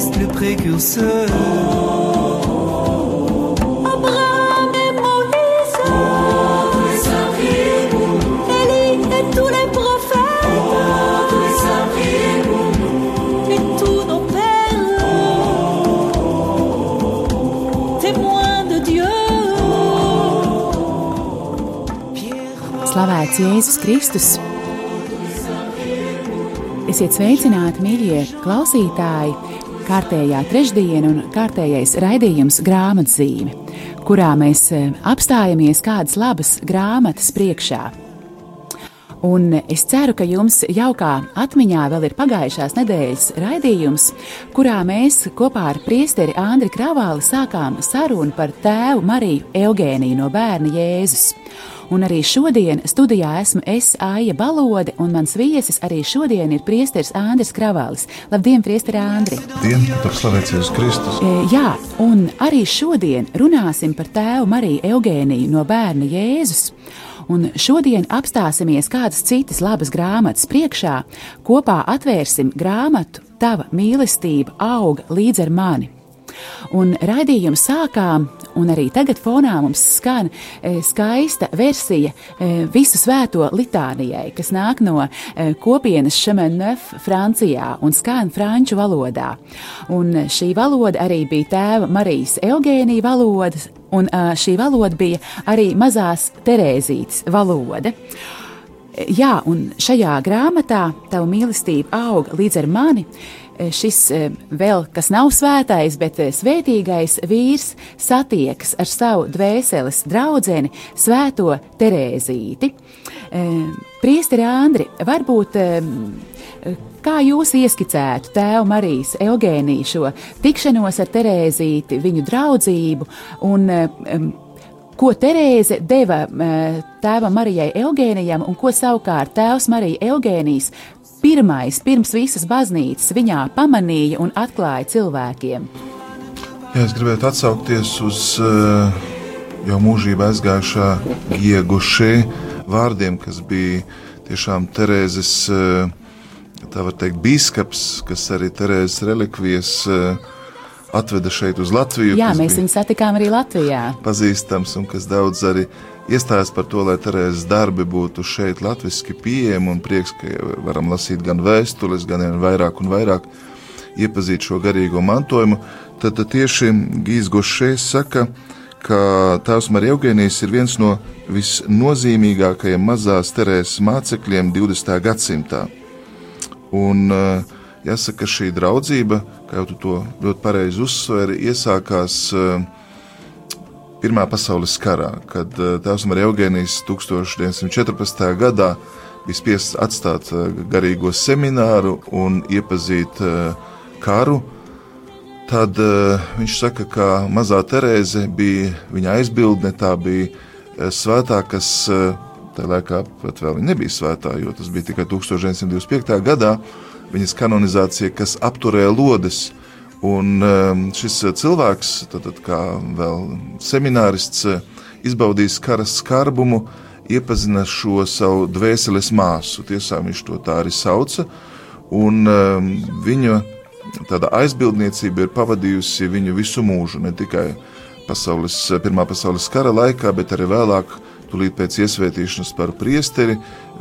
Jean-Baptiste, le précurseur. Abraham et Moïse, Élie et tous les prophètes, et tous nos pères, témoins de Dieu. Slavēts Jēzus Kristus! Esiet sveicināti, mīļie klausītāji! Kārtējā trešdiena un kārtējais raidījums grāmatzīme, kurā mēs eh, apstājamies kādas labas grāmatas priekšā. Un es ceru, ka jums jaukā atmiņā vēl ir pagājušās nedēļas raidījums, kurā mēs kopā ar priesteri Andri Kravāli sākām sarunu par tēvu Mariju Eugēniju no bērna Jēzus. Un arī šodien studijā esmu es Aija Balode, un mans viesis arī šodien ir priesteris Andris Kravālis. Labdien, priesteri Andri! Dienu, par slavēts Jēzus Kristus. E, Jā, un arī šodien runāsim par tēvu Mariju Eugēniju no bērna Jēzus. Un šodien apstāsimies kādas citas labas grāmatas priekšā, kopā atvērsim grāmatu Tava mīlestība auga līdz ar mani. Un raidījumu sākām, un arī tagad fonā mums skan e, skaista versija e, visu svēto litānijai, kas nāk no e, kopienas Šemenef Francijā un skan franču valodā. Un šī valoda arī bija tēva Marijas Eugēnija valoda, un šī valoda bija arī mazās Terēzītes valoda. Jā, un šajā grāmatā Tava mīlestība aug līdz ar mani. Šis eh, vēl kas nav svētais, bet eh, svētīgais vīrs satiekas ar savu dvēseles draugu, Svēto Terēzīti. Priesteri Andri, varbūt eh, kā jūs ieskicētu tēvu Marijas Eugēniju šo tikšanos ar Terēzīti, viņu draudzību un ko Terēze deva eh, tēvam Marijai Eugēnijam un ko savukārt tēvs Marija Eugēnijas pirmais, pirms visas baznīcas viņā pamanīja un atklāja cilvēkiem. Jā, es gribētu atsaukties uz uh, jau mūžībā aizgājušā Giegušē vārdiem, kas bija tiešām Terēzes, uh, tā var teikt, bīskaps, kas arī Terēzes relikvijas uh, atveda šeit uz Latviju. Jā, mēs bija viņu satikām arī Latvijā. pazīstams un kas daudz arī iestājas par to, lai Terēzes darbi būtu šeit latviski pieejami un prieks, ka varam lasīt gan vēstules, gan vairāk un vairāk iepazīt šo garīgo mantojumu. Tad, tad tieši Gīs Gošs saka, ka tēvs Marija Eugēnijas ir viens no visnozīmīgākajiem mazās Terēzes mācekļiem 20. gadsimtā. Un uh, jāsaka, ka šī draudzība, kā jau tu to ļoti pareizi uzsveri, iesākās uh, Pirmā pasaules karā, kad uh, tēvs Marija Eugēnijas 1914. gadā bija spiests atstāt uh, garīgo semināru un iepazīt uh, karu. Tad viņš saka, ka mazā Terēze bija viņa aizbildne, tā bija svētā, kas tajā laikā pat vēl nebija svētā, jo tas bija tikai 1925. gadā viņas kanonizācija, kas apturēja lodes. Un um, šis uh, cilvēks, tad, tad kā vēl seminārists, uh, izbaudījis kara skarbumu, iepazina šo savu dvēseles māsu. Tiesā viņš to tā arī sauca. Un um, viņa tāda aizbildniecība ir pavadījusi viņu visu mūžu, ne tikai pasaules, Pirmā pasaules kara laikā, bet arī vēlāk, tūlīt pēc iesvētīšanas par priesteri,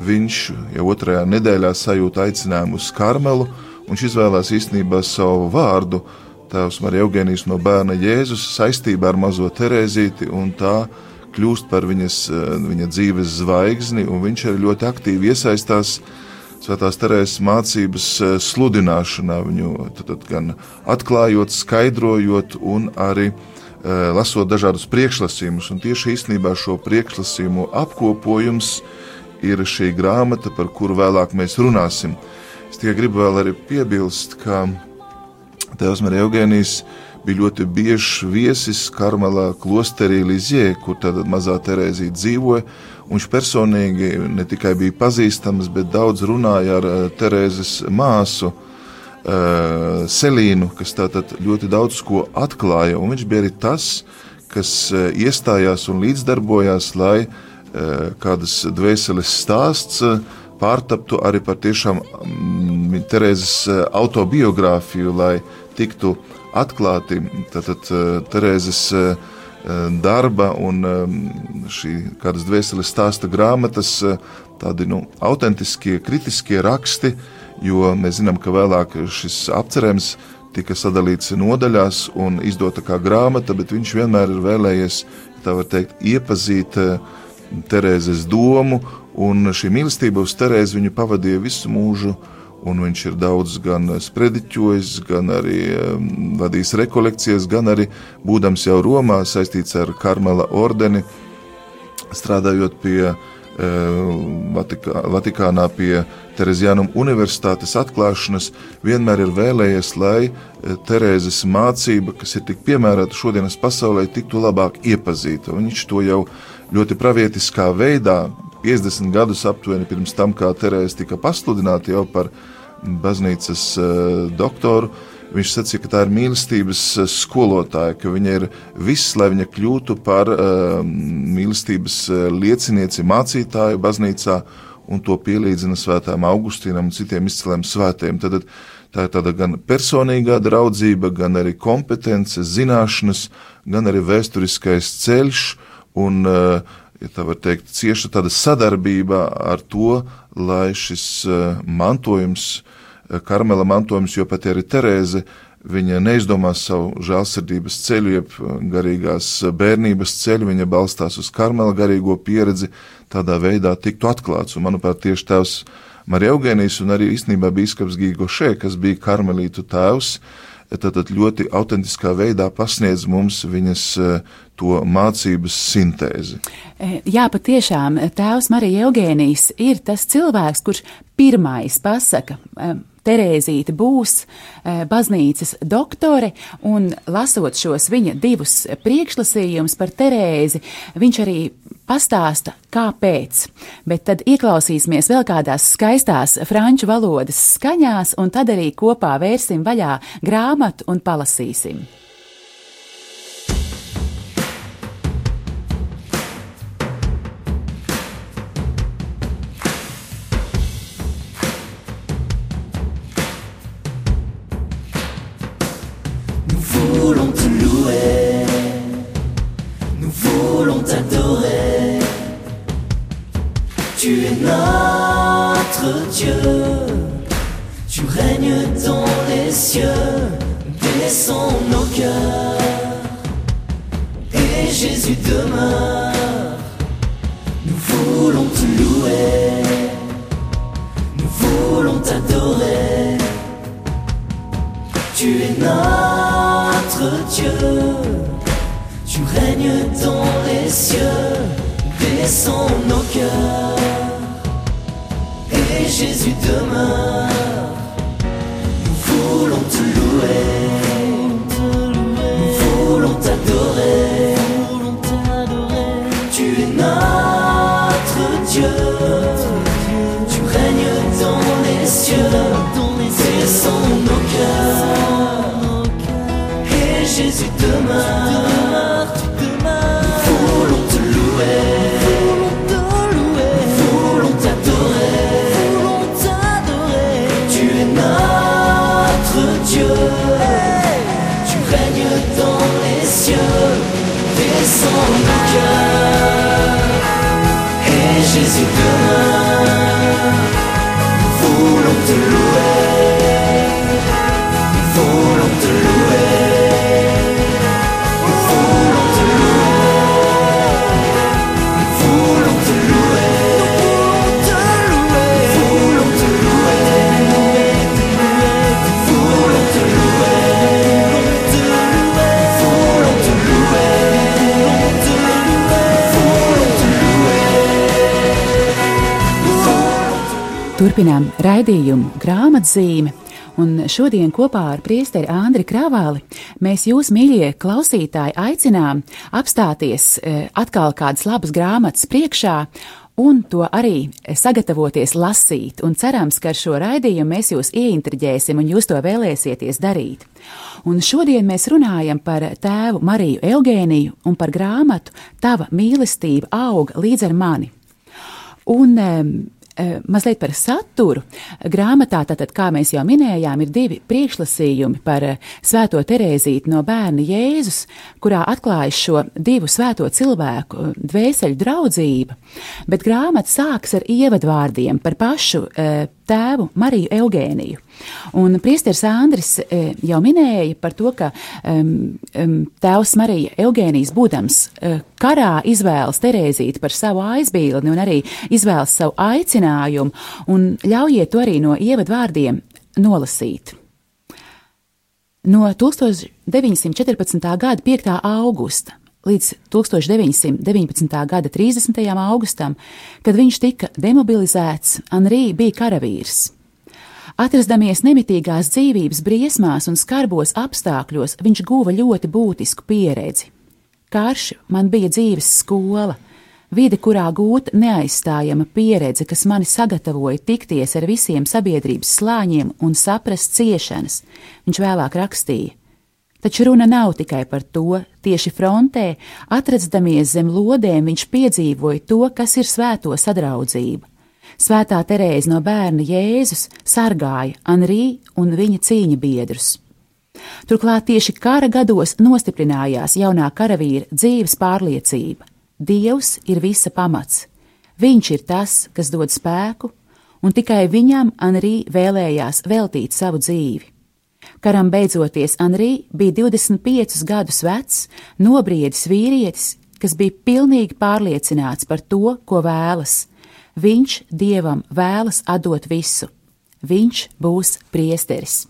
viņš jau otrajā nedēļā sajūta aicinājumu uz Karmelu, un viņš izvēlās īstenībā savu vārdu. Tēvs Marija Eugenijas no bērna Jēzus saistībā ar mazo Terēzīti, un tā kļūst par viņas, viņa dzīves zvaigzni, un viņš arī ļoti aktīvi iesaistās Svētās Terēzes mācības sludināšanā, viņu tad, tad gan atklājot, skaidrojot, un arī uh, lasot dažādus priekšlasījumus. Un tieši īstenībā šo priekšlasījumu apkopojums ir šī grāmata, par kuru vēlāk mēs runāsim. Tikai gribu vēl arī piebilst, ka Tēvs Marija Eugēnijas bija ļoti biežs viesis Karmelā klosterī Lizjē, kur tad mazā Terēzija dzīvoja. Viņš personīgi ne tikai bija pazīstams, bet daudz runāja ar Terēzes māsu Selīnu, kas tātad ļoti daudz ko atklāja. Un viņš bija arī tas, kas iestājās un līdzdarbojās, lai kādas dvēseles stāsts pārtaptu arī par tiešām mm, Terēzes autobiogrāfiju, lai tiktu atklāti tātad, Terēzes darba un šī kādas dvēseles stāsta grāmatas, tādi nu, autentiskie, kritiskie raksti, jo mēs zinām, ka vēlāk šis apcerējums tika sadalīts nodaļās un izdota kā grāmata, bet viņš vienmēr ir vēlējies, tā var teikt, iepazīt Terēzes domu, un šī mīlestība uz Terēzi viņu pavadīja visu mūžu, un viņš ir daudz gan sprediķojis, gan arī um, vadījis rekolekcijas, gan arī būdams jau Romā saistīts ar Karmela ordeni, strādājot pie uh, Vatikā, Vatikānā pie Terēzijānuma universitātes atklāšanas, vienmēr ir vēlējies, lai Terēzes mācība, kas ir tik piemērota šodienas pasaulē, tiktu labāk iepazīta. Viņš to jau ļoti pravietiskā veidā 50 gadus aptuveni pirms tam, kā Terēze tika pasludināta jau par baznīcas uh, doktoru, viņš sacīja, ka tā ir mīlestības skolotāja, ka viņa ir viss, lai viņa kļūtu par uh, mīlestības liecinieci, mācītāju baznīcā, un to pielīdzina svētām Augustīnam un citiem izciliem svētiem. Tad, tā ir tāda gan personīgā draudzība, gan arī kompetence, zināšanas, gan arī vēsturiskais ceļš un uh, ja tā var teikt, cieša tāda sadarbība ar to, lai šis eh, mantojums, eh, karmela mantojums, jo pat arī Terēze, viņa neizdomās savu žēlsirdības ceļu, jeb eh, garīgās bērnības ceļu, viņa balstās uz karmela garīgo pieredzi, tādā veidā tiktu atklāts. Un, manuprāt, tieši tēvs Marija Eugēnijas un arī īstenībā bīskaps Gīgo Šē, kas bija karmelītu tēvs, tad ļoti autentiskā veidā pasniedz mums viņas to mācības sintēzi. E, jā, patiešām tēvs Marija Eugēnijas ir tas cilvēks, kurš pirmais pasaka. E, Terēzīte būs e, baznīcas doktore, un lasot šos viņa divus priekšlasījumus par Terēzi, viņš arī pastāsta, kāpēc. Bet tad ieklausīsimies vēl kādās skaistās franču valodas skaņās, un tad arī kopā vērsim vaļā grāmatu un palasīsim. demeures. Nous voulons te louer, nous voulons t'adorer. Tu es notre Dieu, tu règnes dans les cieux, descends nos cœurs. Et Jésus demeure, nous voulons te louer. notre Dieu. Tu règnes dans les cieux, descends nos cœurs. Et Jésus demeure. Turpinām raidījumu grāmatzīmi. Un šodien kopā ar priesteri Andri Kravāli mēs jūs, mīļie klausītāji, aicinām apstāties eh, atkal kādas labas grāmatas priekšā un to arī sagatavoties lasīt. Un cerams, ka ar šo raidījumu mēs jūs ieintriģēsim un jūs to vēlēsieties darīt. Un šodien mēs runājam par tēvu Mariju Eugēniju un par grāmatu Tava mīlestība auga līdz ar mani. Un mazliet par saturu. Grāmatā, tātad, kā mēs jau minējām, ir divi priekšlasījumi par Svēto Terēzīti no bērna Jēzus, kurā atklājas šo divu svēto cilvēku dvēseli draudzība. Bet grāmata sāks ar ievadvārdiem par pašu tēvu Mariju Eugēniju. Un priesteris Andris eh, jau minēja par to, ka um, tēvs Marija Eugēnijas būdams uh, karā izvēlas Terēzīti par savu aizbīlni un arī izvēlas savu aicinājumu, un ļaujiet to arī no ievadvārdiem nolasīt. No 1914. gada 5. augusta līdz 1919. gada 30. augustam, kad viņš tika demobilizēts, Anrī bija karavīrs. Atrastamies nemitīgās dzīvības briesmās un skarbos apstākļos, viņš guva ļoti būtisku pieredzi. Karš man bija dzīves skola, vide, kurā gūta neaizstājama pieredze, kas mani sagatavoja tikties ar visiem sabiedrības slāņiem un saprast ciešanas, viņš vēlāk rakstīja. Taču runa nav tikai par to. Tieši frontē, atrastamies zem lodēm, viņš piedzīvoja to, kas ir svēto sadraudzība. Svētā Terēze no bērna Jēzus sargāja Anrī un viņa cīņa biedrus. Turklāt tieši kara gados nostiprinājās jaunā karavīra dzīves pārliecība. Dievs ir visa pamats. Viņš ir tas, kas dod spēku, un tikai viņam Anrī vēlējās veltīt savu dzīvi. Karam beidzoties, Anrī bija 25 gadus vecs, nobriedis vīrietis, kas bija pilnīgi pārliecināts par to, ko vēlas. Viņš dievam vēlas atdot visu. Viņš būs priesteris.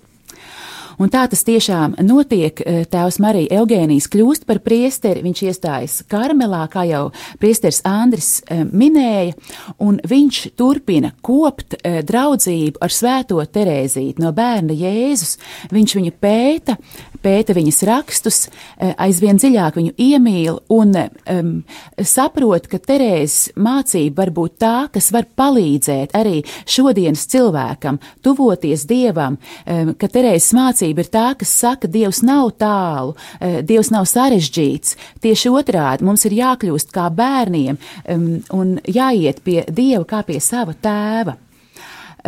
Un tā tas tiešām notiek. Tēvs Marija Eugēnijas kļūst par priesteri, viņš iestājas Karmelā, kā jau priesteris Andris eh, minēja, un viņš turpina kopt eh, draudzību ar svēto Terēzīti no bērna Jēzus. Viņš viņu pēta, pēta viņas rakstus, eh, aizvien dziļāk viņu iemīl un um, saprot, ka Terēzes mācība var būt tā, kas var palīdzēt arī šodienas cilvēkam tuvoties Dievam, um, ka Terēzes mācība ir tā, kas saka, Dievs nav tālu, eh, Dievs nav sarežģīts. Tieši otrādi mums ir jākļūst kā bērniem um, un jāiet pie Dieva kā pie sava tēva.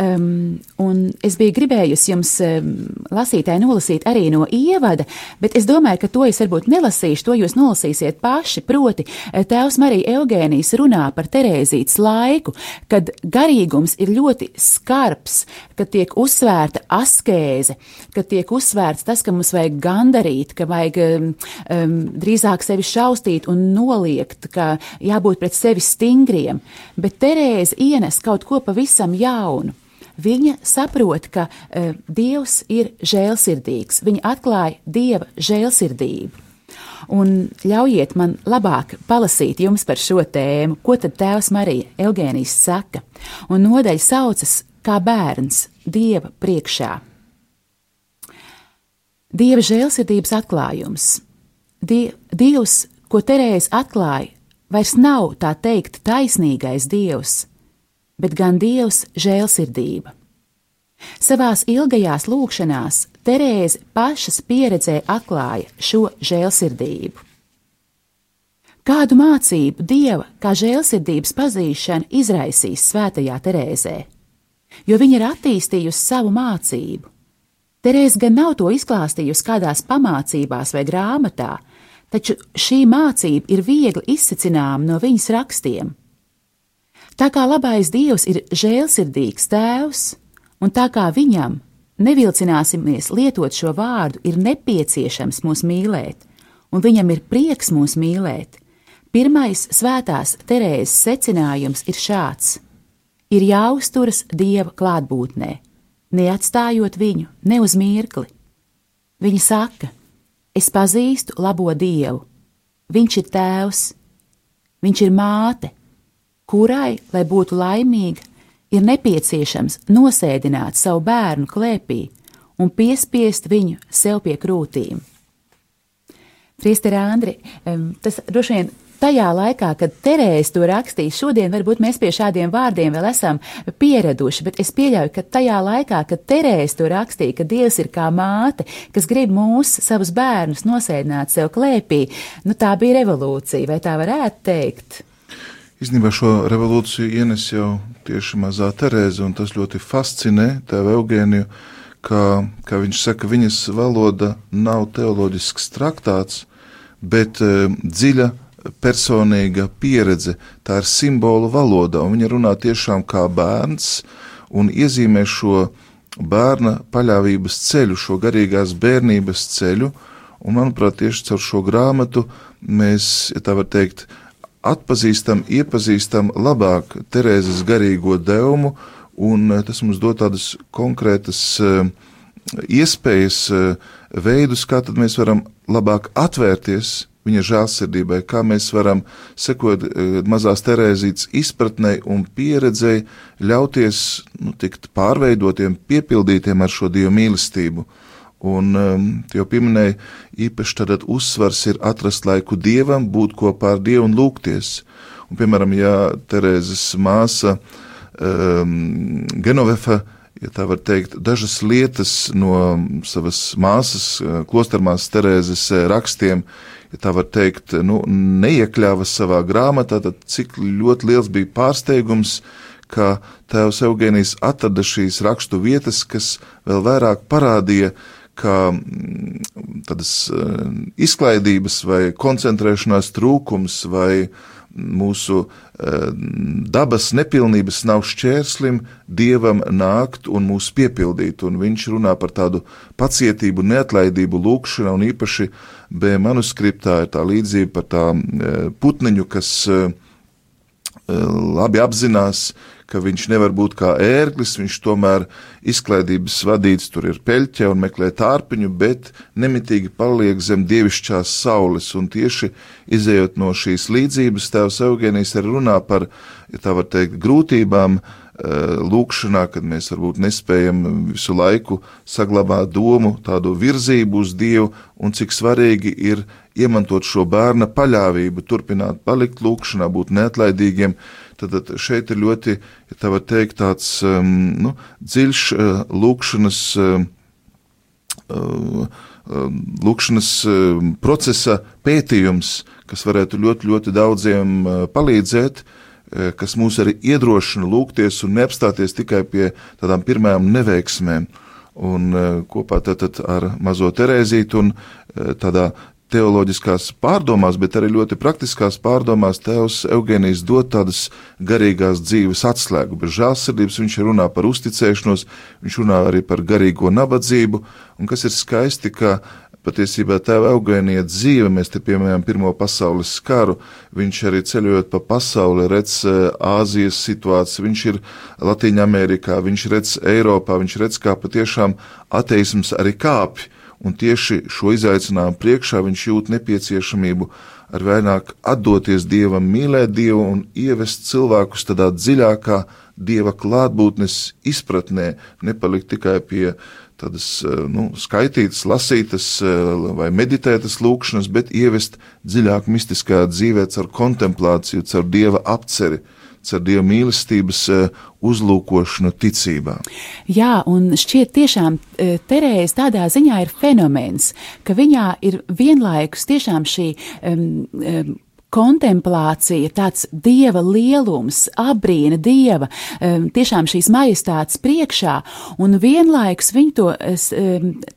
Um, un es biju gribējusi jums um, lasītāji nolasīt arī no ievada, bet es domāju, ka to es varbūt nelasīšu, to jūs nolasīsiet paši. Proti, Tēvs Marija Eugēnijas runā par Terēzītes laiku, kad garīgums ir ļoti skarbs, kad tiek uzsvērta askēze, kad tiek uzsvērts tas, ka mums vajag gandarīt, ka vajag um, drīzāk sevi šaustīt un noliegt, ka jābūt pret sevi stingriem, bet Terēze ienes kaut ko pavisam jaunu. Viņa saprot, ka uh, Dievs ir žēlsirdīgs. Viņa atklāja Dieva žēlsirdību. Un ļaujiet man labāk palasīt jums par šo tēmu, ko tad Tēvs Marija Eugēnijas saka. Un nodaļa saucas kā bērns Dieva priekšā. Dieva žēlsirdības atklājums. Die, Dievs, ko Terēze atklāja, vairs nav tā teikt taisnīgais Dievs, bet gan Dievs žēlsirdība. Savās ilgajās lūkšanās Terēze pašas pieredzē atklāja šo žēlsirdību. Kādu mācību Dieva kā žēlsirdības pazīšana izraisīs svētajā Terēzē? Jo viņa ir attīstījusi savu mācību. Terēze gan nav to izklāstījusi kādās pamācībās vai grāmatā, taču šī mācība ir viegli izsacināma no viņas rakstiem. Tā kā labais Dievs ir žēlsirdīgs tēvs, un tā kā viņam, nevilcināsimies lietot šo vārdu, ir nepieciešams mūs mīlēt, un viņam ir prieks mūs mīlēt, pirmais svētās Terēzes secinājums ir šāds: ir jāuzturas Dieva klātbūtnē, neatstājot viņu ne uz mirkli. Viņa saka, es pazīstu labo Dievu, viņš ir tēvs, viņš ir māte, kurai, lai būtu laimīga, ir nepieciešams nosēdināt savu bērnu klēpī un piespiest viņu sev pie krūtīm. Priester Andri, tas droši vien tajā laikā, kad Terēze to rakstīja, šodien varbūt mēs pie šādiem vārdiem vēl esam pieraduši, bet es pieļauju, ka tajā laikā, kad Terēze to rakstīja, ka Dievs ir kā māte, kas grib mūs, savus bērnus, nosēdināt sev klēpī, nu tā bija revolūcija, vai tā varētu teikt? Īstenībā šo revolūciju ienes jau tieši mazā Terēze, un tas ļoti fascinē tevi Eugēniju, ka, ka viņš saka, viņas valoda nav teoloģisks traktāts, bet e, dziļa personīga pieredze, tā ir simbolu valoda, un viņa runā tiešām kā bērns un iezīmē šo bērna paļāvības ceļu, šo garīgās bērnības ceļu, un manuprāt, tieši caur šo grāmatu mēs, ja tā var teikt, atpazīstam, iepazīstam labāk Terēzes garīgo devumu, un eh, tas mums dod tādas konkrētas uh, iespējas, uh, veidus, kā tad mēs varam labāk atvērties viņa žēlsirdībai, kā mēs varam sekot mazās Terēzītes izpratnei un pieredzei, ļauties nu, tikt pārveidotiem, piepildītiem ar šo Dievu mīlestību. Un um, jau pieminēja, īpaši tad uzsvars ir atrast laiku dievam, būt kopā ar dievu un lūgties. Un, piemēram, ja Terēzes māsa um, Genovefa, ja tā var teikt, dažas lietas no savas māsas, klostermās Terēzes rakstiem, ja tā var teikt, nu, neiekļāva savā grāmatā, tad cik ļoti liels bija pārsteigums, ka tēvs Eugenijs atrada šīs rakstu vietas, kas vēl vairāk parādīja, ka mm, tādas eh, izklaidības vai koncentrēšanās trūkums vai mūsu eh, dabas nepilnības nav šķērslim dievam nākt un mūs piepildīt. Un viņš runā par tādu pacietību, neatlaidību, lūkšanu, un īpaši B manuskriptā ir tā līdzība par tā eh, putniņu, kas labi apzinās, ka viņš nevar būt kā ērglis, viņš tomēr izklaidības vadīts, tur ir peļķe un meklē tārpiņu, bet nemitīgi paliek zem dievišķās saules, un tieši izējot no šīs līdzības, tēvs Eugenijs arī runā par, ja tā var teikt, grūtībām, eh, lūkšanā, kad mēs varbūt nespējam visu laiku saglabāt domu, tādu virzību uz Dievu, un cik svarīgi ir iemantot šo bērna paļāvību, turpināt palikt lūkšanā, būt neatlaidīgiem, Tad šeit ir ļoti, ja tā var teikt, tāds um, nu, dziļš uh, lūkšanas, uh, uh, lūkšanas uh, procesa pētījums, kas varētu ļoti, ļoti daudziem uh, palīdzēt, uh, kas mūs arī iedrošina lūgties un neapstāties tikai pie tādām pirmajām neveiksmēm. Un uh, kopā tātad ar mazo Terēzītu un tādā teoloģiskās pārdomās, bet arī ļoti praktiskās pārdomās Tēvs Eugenijs dod tādas garīgās dzīves atslēgu. Bez žēlsirdības viņš runā par uzticēšanos, viņš runā arī par garīgo nabadzību, un kas ir skaisti, ka patiesībā tēva Eugenija dzīve, mēs te piemēram Pirmo pasaules karu, viņš arī ceļojot pa pasauli, redz eh, Āzijas situāciju, viņš ir Latīņa Amerikā, viņš redz Eiropā, viņš redz, kā patiešām ateisms arī kāpj un tieši šo izaicinājumu priekšā viņš jūt nepieciešamību ar vairāk atdoties Dievam, mīlēt Dievu un ievest cilvēkus tādā dziļākā Dieva klātbūtnes izpratnē, nepalikt tikai pie tādas eh, nu, skaitītas, lasītas eh, vai meditētas lūkšanas, bet ievest dziļāk mistiskā dzīvē caur kontemplāciju, caur Dieva apceri caur Dieva mīlestības eh, uzlūkošanu ticībā. Jā, un šķiet tiešām eh, Terēze tādā ziņā ir fenomens, ka viņā ir vienlaikus tiešām šī um, um, kontemplācija, tāds dieva lielums, abrīna dieva, tiešām šīs majestātes priekšā, un vienlaikus viņi to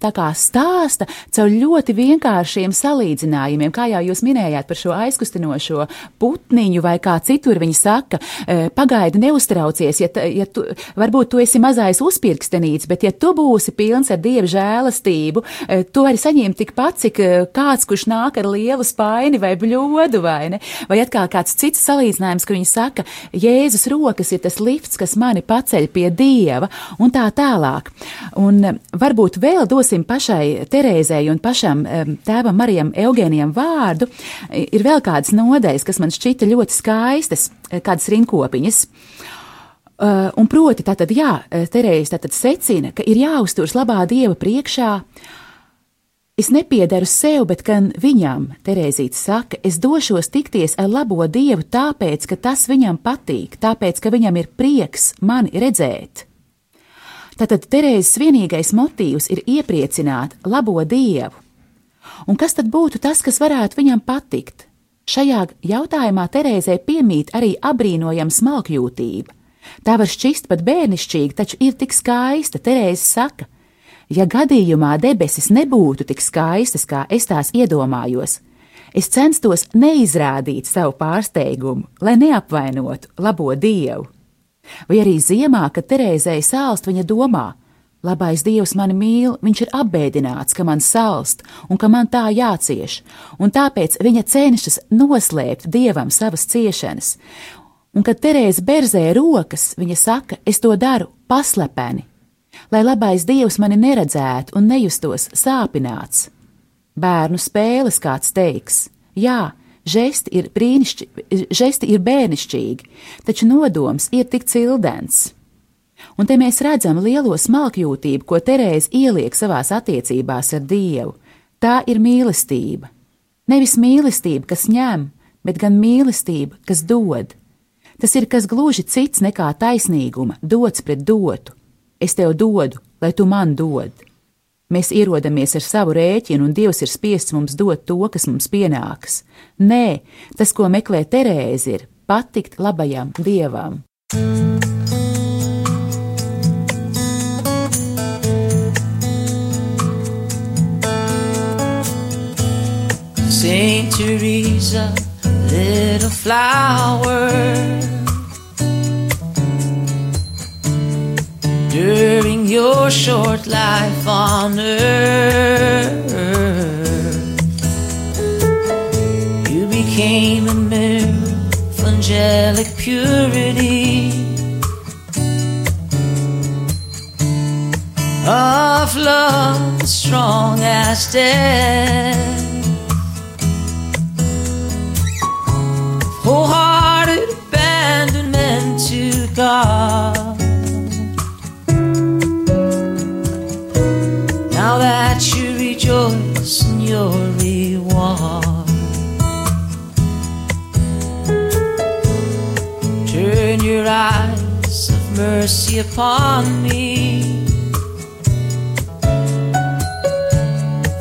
tā kā stāsta caur ļoti vienkāršiem salīdzinājumiem, kā jau jūs minējāt par šo aizkustinošo putniņu, vai kā citur viņi saka, uh, pagaidi neuztraucies, ja, ja tu, varbūt tu esi mazais uzpirkstenīts, bet ja tu būsi pilns ar dieva žēlastību, uh, tu vari saņemt tikpat, cik uh, kāds, kurš nāk ar lielu spaini vai bļodu, vai ne? Vai atkal kāds cits salīdzinājums, ka viņi saka, Jēzus rokas ir tas lifts, kas mani paceļ pie Dieva, un tā tālāk. Un um, varbūt vēl dosim pašai Terēzei un pašam um, tēvam Marijam Eugēnijam vārdu. Ir vēl kādas nodeļas, kas man šķita ļoti skaistas, kādas rinkopiņas. Uh, un proti, tātad, jā, Terēze tātad secina, ka ir jāuzturas labā dieva priekšā, uh, Es nepiedaru sev, bet gan viņam, Terēzīte saka, es došos tikties ar labo dievu tāpēc, ka tas viņam patīk, tāpēc, ka viņam ir prieks mani redzēt. Tātad Terēzes vienīgais motīvs ir iepriecināt labo dievu. Un kas tad būtu tas, kas varētu viņam patikt? Šajā jautājumā Terēzē piemīt arī apbrīnojama smalkjūtība. Tā var šķist pat bērnišķīga, taču ir tik skaista, Terēze saka, Ja gadījumā debesis nebūtu tik skaistas, kā es tās iedomājos, es censtos neizrādīt savu pārsteigumu, lai neapvainotu labo dievu. Vai arī ziemā, kad Terēzei sālst, viņa domā, labais dievs mani mīl, viņš ir apbēdināts, ka man salst un ka man tā jācieš, un tāpēc viņa cenšas noslēpt dievam savas ciešanas. Un kad Terēze berzē rokas, viņa saka, es to daru paslepeni, lai labais dievs mani neredzētu un nejustos sāpināts. Bērnu spēles kāds teiks, jā, žesti ir, žesti ir bērnišķīgi, taču nodoms ir tik cildens. Un te mēs redzam lielo smalkjūtību, ko Terēze ieliek savās attiecībās ar Dievu. Tā ir mīlestība. Nevis mīlestība, kas ņem, bet gan mīlestība, kas dod. Tas ir kas gluži cits nekā taisnīguma, dots pret dotu. Es tev dodu, lai tu man dod. Mēs ierodamies ar savu rēķinu, un Dievs ir spiests mums dot to, kas mums pienāks. Nē, tas, ko meklē Terēze, ir patikt labajam Dievam. Saint Teresa, little flower. During your short life on earth. You became a mirror of angelic purity, of love strong as death. Mercy upon me.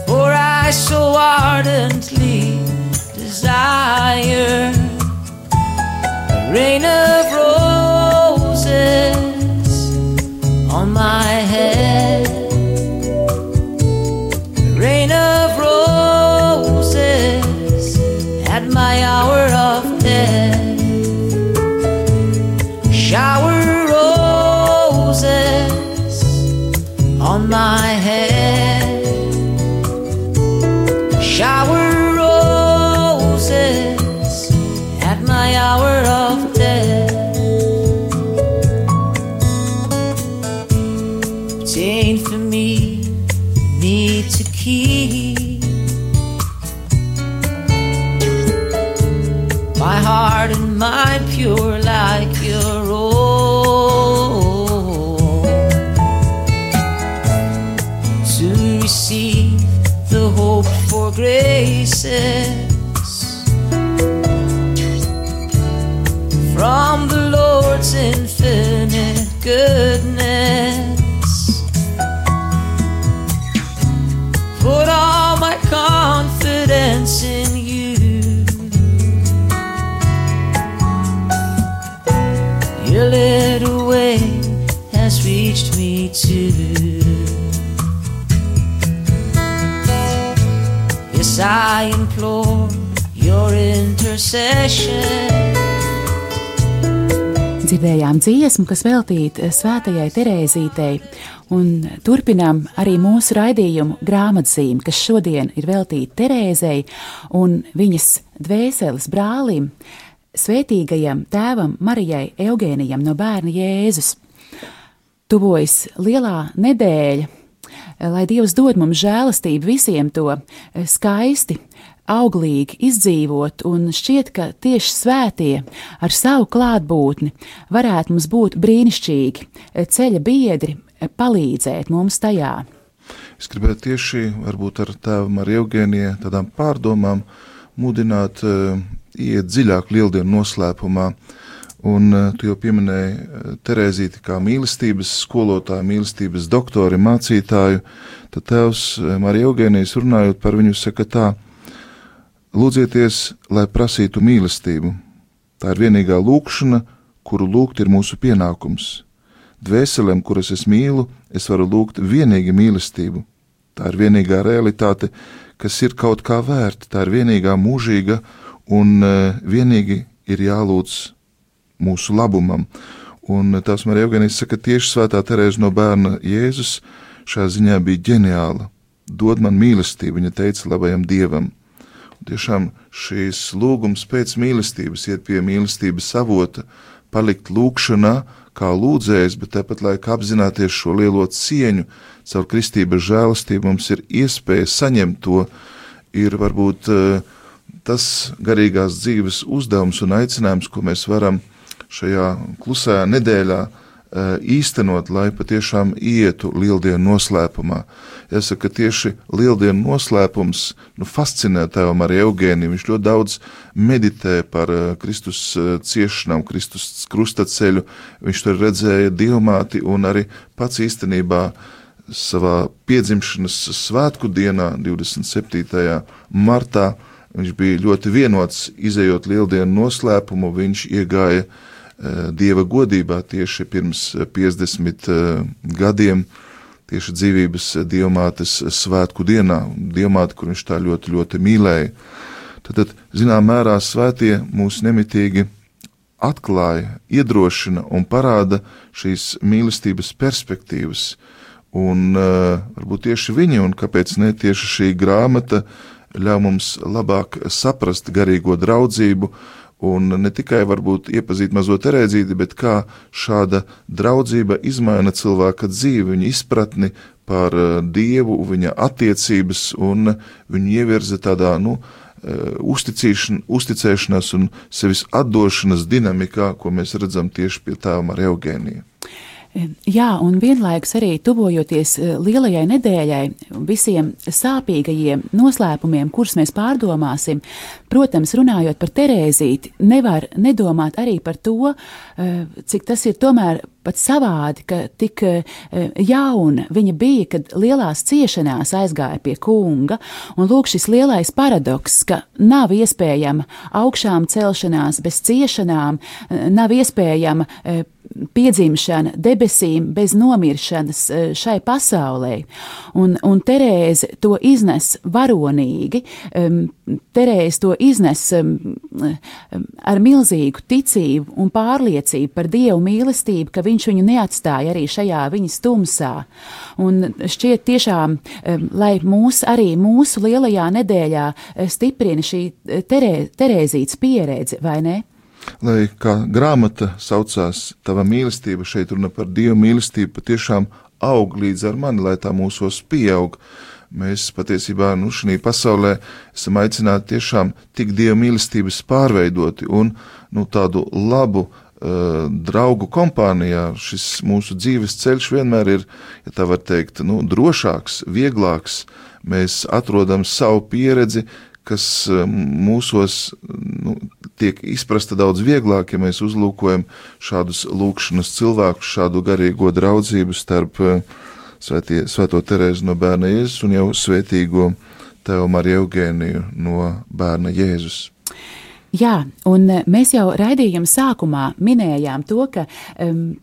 For I so ardently desire a rain of roses on my Dzirdējām dziesmu, kas veltīta Svētajai Terēzītei, un turpinām arī mūsu raidījumu grāmatzīmi, kas šodien ir veltīta Terēzei un viņas dvēseles brālim, svētīgajam tēvam Marijai Eugēnijam no bērna Jēzus. Tuvojas lielā nedēļa, lai Dievs dod mums žēlastību visiem to skaisti auglīgi izdzīvot, un šķiet, ka tieši svētie ar savu klātbūtni varētu mums būt brīnišķīgi ceļa biedri, palīdzēt mums tajā. Es gribētu tieši ar tēvam, ar Eugēniju, tādām pārdomām mudināt uh, iet dziļāk lieldienu noslēpumā. Un uh, tu jau pieminēji uh, Terēzīti kā mīlestības skolotāju, mīlestības doktori, mācītāju. Tad tēvs Marija Eugēnijas runājot par viņu saka tā, Lūdzieties, lai prasītu mīlestību. Tā ir vienīgā lūkšana, kuru lūgt ir mūsu pienākums. Dvēselēm, kuras es mīlu, es varu lūgt vienīgi mīlestību. Tā ir vienīgā realitāte, kas ir kaut kā vērta, tā ir vienīgā mūžīga un uh, vienīgi ir jālūdz mūsu labumam. Un tās Marija Eugenijas saka, tieši svētā Terēza no bērna Jēzus šajā ziņā bija ģeniāla. Dod man mīlestību, viņa teica labajam dievam. Tiešām šīs lūgums pēc mīlestības, iet pie mīlestības avota, palikt lūkšanā, kā lūdzējs, bet tāpat laikā apzināties šo lielo cieņu, caur kristības žēlastību mums ir iespēja saņemt to, ir varbūt eh, tas garīgās dzīves uzdevums un aicinājums, ko mēs varam šajā klusajā nedēļā Eh, īstenot, lai patiešām ietu lieldienu noslēpumā. Jāsaka, tieši lieldienu noslēpums nu, fascinē tēvam arī Eugēniju. Viņš ļoti daudz meditē par eh, Kristus eh, ciešanām, Kristus krustaceļu. Viņš tur redzēja dievmāti un arī pats īstenībā savā piedzimšanas svētku dienā, 27. martā, viņš bija ļoti vienots, izējot lieldienu noslēpumu, viņš iegāja uh, Eh, dieva godībā tieši pirms 50 eh, gadiem, tieši dzīvības dievmātes svētku dienā, dievmāte, kur viņš tā ļoti, ļoti mīlēja. Tad, tad zinām, mērā svētie mūs nemitīgi atklāja, iedrošina un parāda šīs mīlestības perspektīvas. Un uh, varbūt tieši viņi, un kāpēc ne tieši šī grāmata, ļauj mums labāk saprast garīgo draudzību, un ne tikai varbūt iepazīt mazo terēdzīti, bet kā šāda draudzība izmaina cilvēka dzīvi, viņa izpratni par eh, Dievu, viņa attiecības un viņu ievirza tādā, nu, eh, uzticēšanās un sevis atdošanas dinamikā, ko mēs redzam tieši pie tēva ar Eugēniju. Jā, un vienlaikus arī tuvojoties eh, lielajai nedēļai, visiem sāpīgajiem noslēpumiem, kurus mēs pārdomāsim, protams, runājot par Terēzīti, nevar nedomāt arī par to, eh, cik tas ir tomēr pat savādi, ka tik eh, jauna viņa bija, kad lielās ciešanās aizgāja pie kunga, un lūk šis lielais paradoks, ka nav iespējama augšām celšanās bez ciešanām, nav iespējama piedzimšana debesīm bez nomiršanas šai pasaulē. Un, un Terēze to iznes varonīgi, Terēze to iznes ar milzīgu ticību un pārliecību par Dievu mīlestību, ka viņš viņu neatstāja arī šajā viņas tumsā. Un šķiet tiešām, lai mūs arī mūsu lielajā nedēļā e, stiprina šī terē, Terēzītes pieredze, vai ne? lai kā grāmata saucās Tava mīlestība, šeit runa par Dieva mīlestību, patiešām aug līdz ar mani, lai tā mūsos pieaug. Mēs patiesībā nu, šajā pasaulē esam aicināti tiešām tik Dieva mīlestības pārveidoti un nu, tādu labu uh, draugu kompānijā. Šis mūsu dzīves ceļš vienmēr ir, ja tā var teikt, nu, drošāks, vieglāks. Mēs atrodam savu pieredzi, kas eh, mūsos nu, tiek izprasta daudz vieglāk, ja mēs uzlūkojam šādus lūkšanas cilvēkus, šādu garīgo draudzību starp eh, svētie, Svēto Terēzu no bērna Jēzus un jau svētīgo Tevu Mariju Eugēniju no bērna Jēzus. Jā, un eh, mēs jau raidījuma sākumā minējām to, ka um,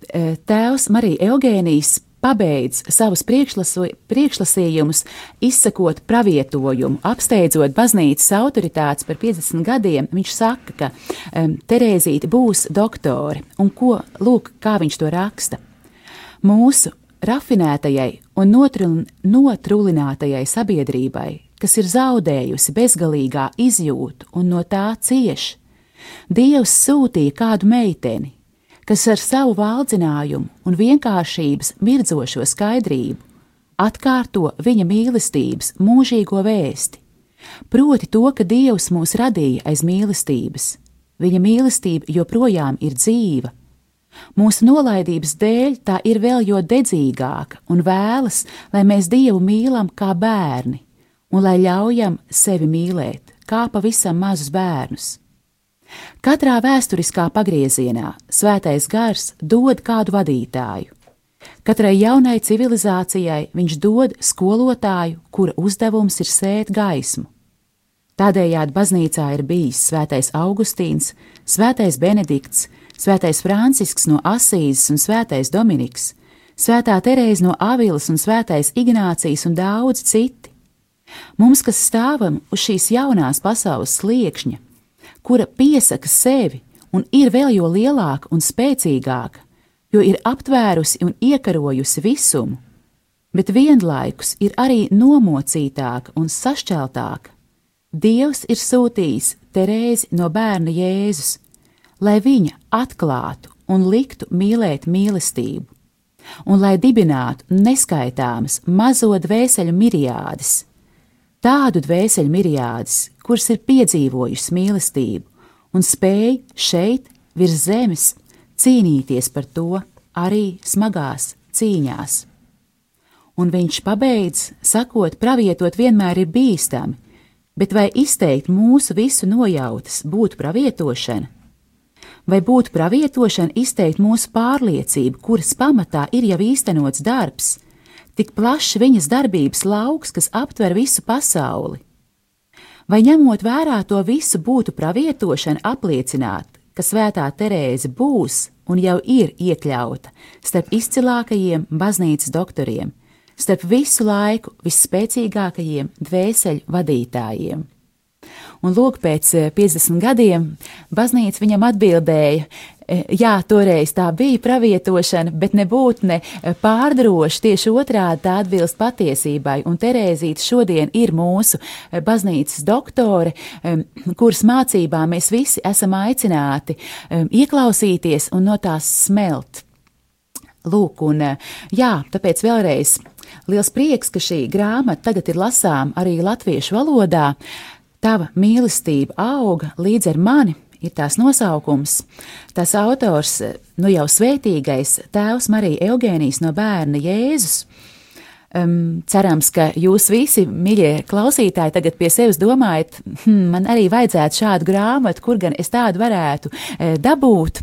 tēvs Marija Eugēnijas pabeidz savus priekšlasījumus, izsakot pravietojumu, apsteidzot baznīcas autoritātes par 50 gadiem. Viņš saka, ka um, Terēzīte būs doktore, un ko, lūk, kā viņš to raksta. Mūsu rafinētajai un notrulinātajai sabiedrībai, kas ir zaudējusi bezgalīgā izjūtu un no tā cieš, Dievs sūtīja kādu meiteni, kas ar savu valdzinājumu un vienkāršības mirdzošo skaidrību atkārto viņa mīlestības mūžīgo vēsti, proti to, ka Dievs mūs radīja aiz mīlestības. Viņa mīlestība joprojām ir dzīva. Mūsu nolaidības dēļ tā ir vēl jo dedzīgāka un vēlas, lai mēs Dievu mīlam kā bērni, un lai ļaujam sevi mīlēt kā pavisam mazus bērnus. Katrā vēsturiskā pagriezienā svētais gars dod kādu vadītāju. Katrai jaunai civilizācijai viņš dod skolotāju, kura uzdevums ir sēt gaismu. Tādējādi baznīcā ir bijis svētais Augustīns, svētais Benedikts, svētais Francisks no Asīzes un svētais Dominiks, svētā Terēze no Avilas un svētais Ignācijas un daudz citi. Mums, kas stāvam uz šīs jaunās pasaules sliekšņa, kura piesaka sevi un ir vēl jo lielāka un spēcīgāka, jo ir aptvērusi un iekarojusi visumu, bet vienlaikus ir arī nomocītāka un sašķeltāka. Dievs ir sūtījis Terēzi no bērna Jēzus, lai viņa atklātu un liktu mīlēt mīlestību, un lai dibinātu neskaitāmas mazo dvēseļu miriādes, tādu dvēseļu miriādes, kuras ir piedzīvojušas mīlestību un spēj šeit, virs zemes, cīnīties par to arī smagās cīņās. Un viņš pabeidz, sakot, pravietot vienmēr ir bīstami, bet vai izteikt mūsu visu nojautas būtu pravietošana? Vai būtu pravietošana izteikt mūsu pārliecību, kuras pamatā ir jau īstenots darbs, tik plašs viņas darbības lauks, kas aptver visu pasauli? Vai ņemot vērā to visu būtu pravietošana apliecināt, ka svētā Terēze būs un jau ir iekļauta starp izcilākajiem baznīcas doktoriem, starp visu laiku visspēcīgākajiem dvēseļu vadītājiem. Un lūk, pēc 50 gadiem baznīca viņam atbildēja, jā, toreiz tā bija pravietošana, bet nebūtu ne pārdroši, tieši otrādi tā atbilst patiesībai. Un Terēzīte šodien ir mūsu baznīcas doktore, kuras mācībā mēs visi esam aicināti ieklausīties un no tās smelt. Lūk, un jā, tāpēc vēlreiz liels prieks, ka šī grāmata tagad ir lasām arī latviešu valodā. Tava mīlestība auga līdz ar mani, ir tās nosaukums. Tas autors, nu jau svētīgais tēvs Marija Eugēnijas no bērna Jēzus. Um, cerams, ka jūs visi, mīļie klausītāji, tagad pie sevis domājat, hm, man arī vajadzētu šādu grāmatu, kur gan es tādu varētu e, dabūt.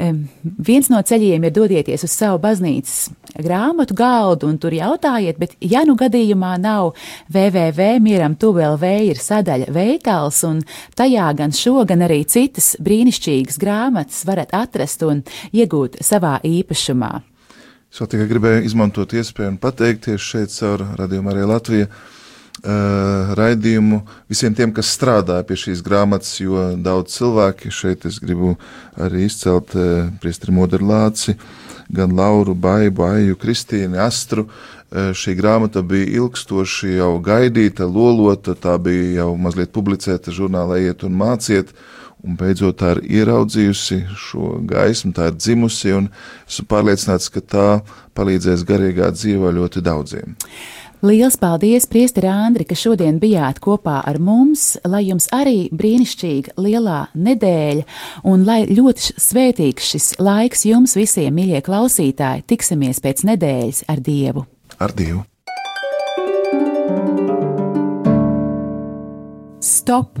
Um, viens no ceļiem ir dodieties uz savu baznīcas grāmatu galdu un tur jautājiet, bet ja nu gadījumā nav www, mieram tuvēl V ir sadaļa veikals, un tajā gan šo, gan arī citas brīnišķīgas grāmatas varat atrast un iegūt savā īpašumā. Es vēl tikai gribēju izmantot iespēju un pateikties šeit caur radiomu arī Latviju. Uh, raidījumu visiem tiem, kas strādāja pie šīs grāmatas, jo daudz cilvēki šeit es gribu arī izcelt uh, Priestri Moderlāci, gan Lauru, Baibu, Aiju, Kristīnu, Astru. Uh, šī grāmata bija ilgstoši jau gaidīta, lolota, tā bija jau mazliet publicēta žurnālā Iet un māciet, un beidzot tā ir ieraudzījusi šo gaismu, tā ir dzimusi, un esmu pārliecināts, ka tā palīdzēs garīgā dzīvē ļoti daudziem. Liels paldies, Priester Andri, ka šodien bijāt kopā ar mums, lai jums arī brīnišķīga lielā nedēļa un lai ļoti svētīgs šis laiks jums visiem, mīļie klausītāji, tiksimies pēc nedēļas ar Dievu. Ar Dievu! Stop!